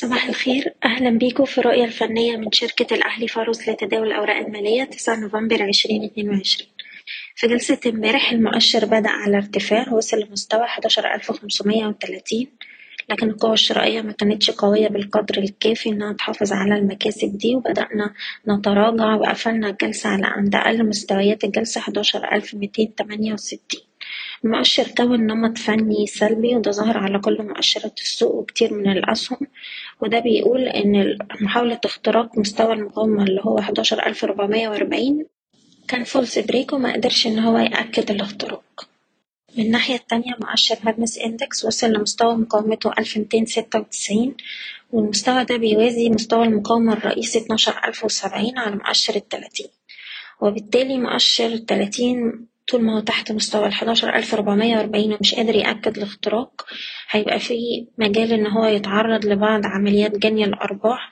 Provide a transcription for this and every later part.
صباح الخير. أهلا بيكم في الرؤية الفنية من شركة الأهلي فاروس لتداول الأوراق المالية 9 نوفمبر 2022 في جلسة امبارح المؤشر بدأ على ارتفاع وصل لمستوى 11530 لكن القوة الشرائية ما كانتش قوية بالقدر الكافي إنها تحافظ على المكاسب دي وبدأنا نتراجع وقفلنا الجلسة على عند أقل مستويات الجلسة 11268 المؤشر كون نمط فني سلبي وده ظاهر على كل مؤشرات السوق وكتير من الأسهم وده بيقول إن محاولة اختراق مستوى المقاومة اللي هو 11440 كان false break وما قدرش إن هو يأكد الاختراق. من الناحية التانية مؤشر هرمس index وصل لمستوى مقاومته ألف ميتين ستة وتسعين والمستوى ده بيوازي مستوى المقاومة الرئيسي اتناشر ألف وسبعين على مؤشر التلاتين وبالتالي مؤشر التلاتين طول ما هو تحت مستوى ربعمية وأربعين ومش قادر يأكد الاختراق هيبقى فيه مجال إن هو يتعرض لبعض عمليات جني الأرباح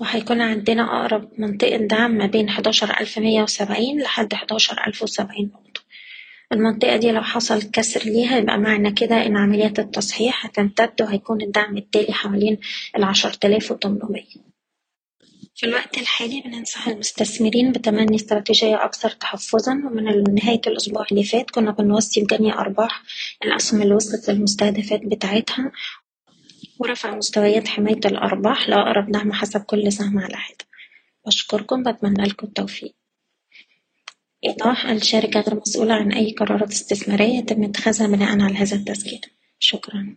وهيكون عندنا أقرب منطقة دعم ما بين حداشر ألف مية وسبعين لحد حداشر ألف وسبعين نقطة. المنطقة دي لو حصل كسر ليها يبقى معنى كده إن عمليات التصحيح هتمتد وهيكون الدعم التالي حوالين آلاف وتمنمية. في الوقت الحالي بننصح المستثمرين بتبني استراتيجية أكثر تحفظًا ومن نهاية الأسبوع اللي فات كنا بنوصي بجني أرباح الأسهم اللي وصلت للمستهدفات بتاعتها ورفع مستويات حماية الأرباح لأقرب دعم حسب كل سهم على حدة. بشكركم بتمنى لكم التوفيق. إيضاح الشركة غير مسؤولة عن أي قرارات استثمارية يتم اتخاذها بناء على هذا التسجيل شكرا.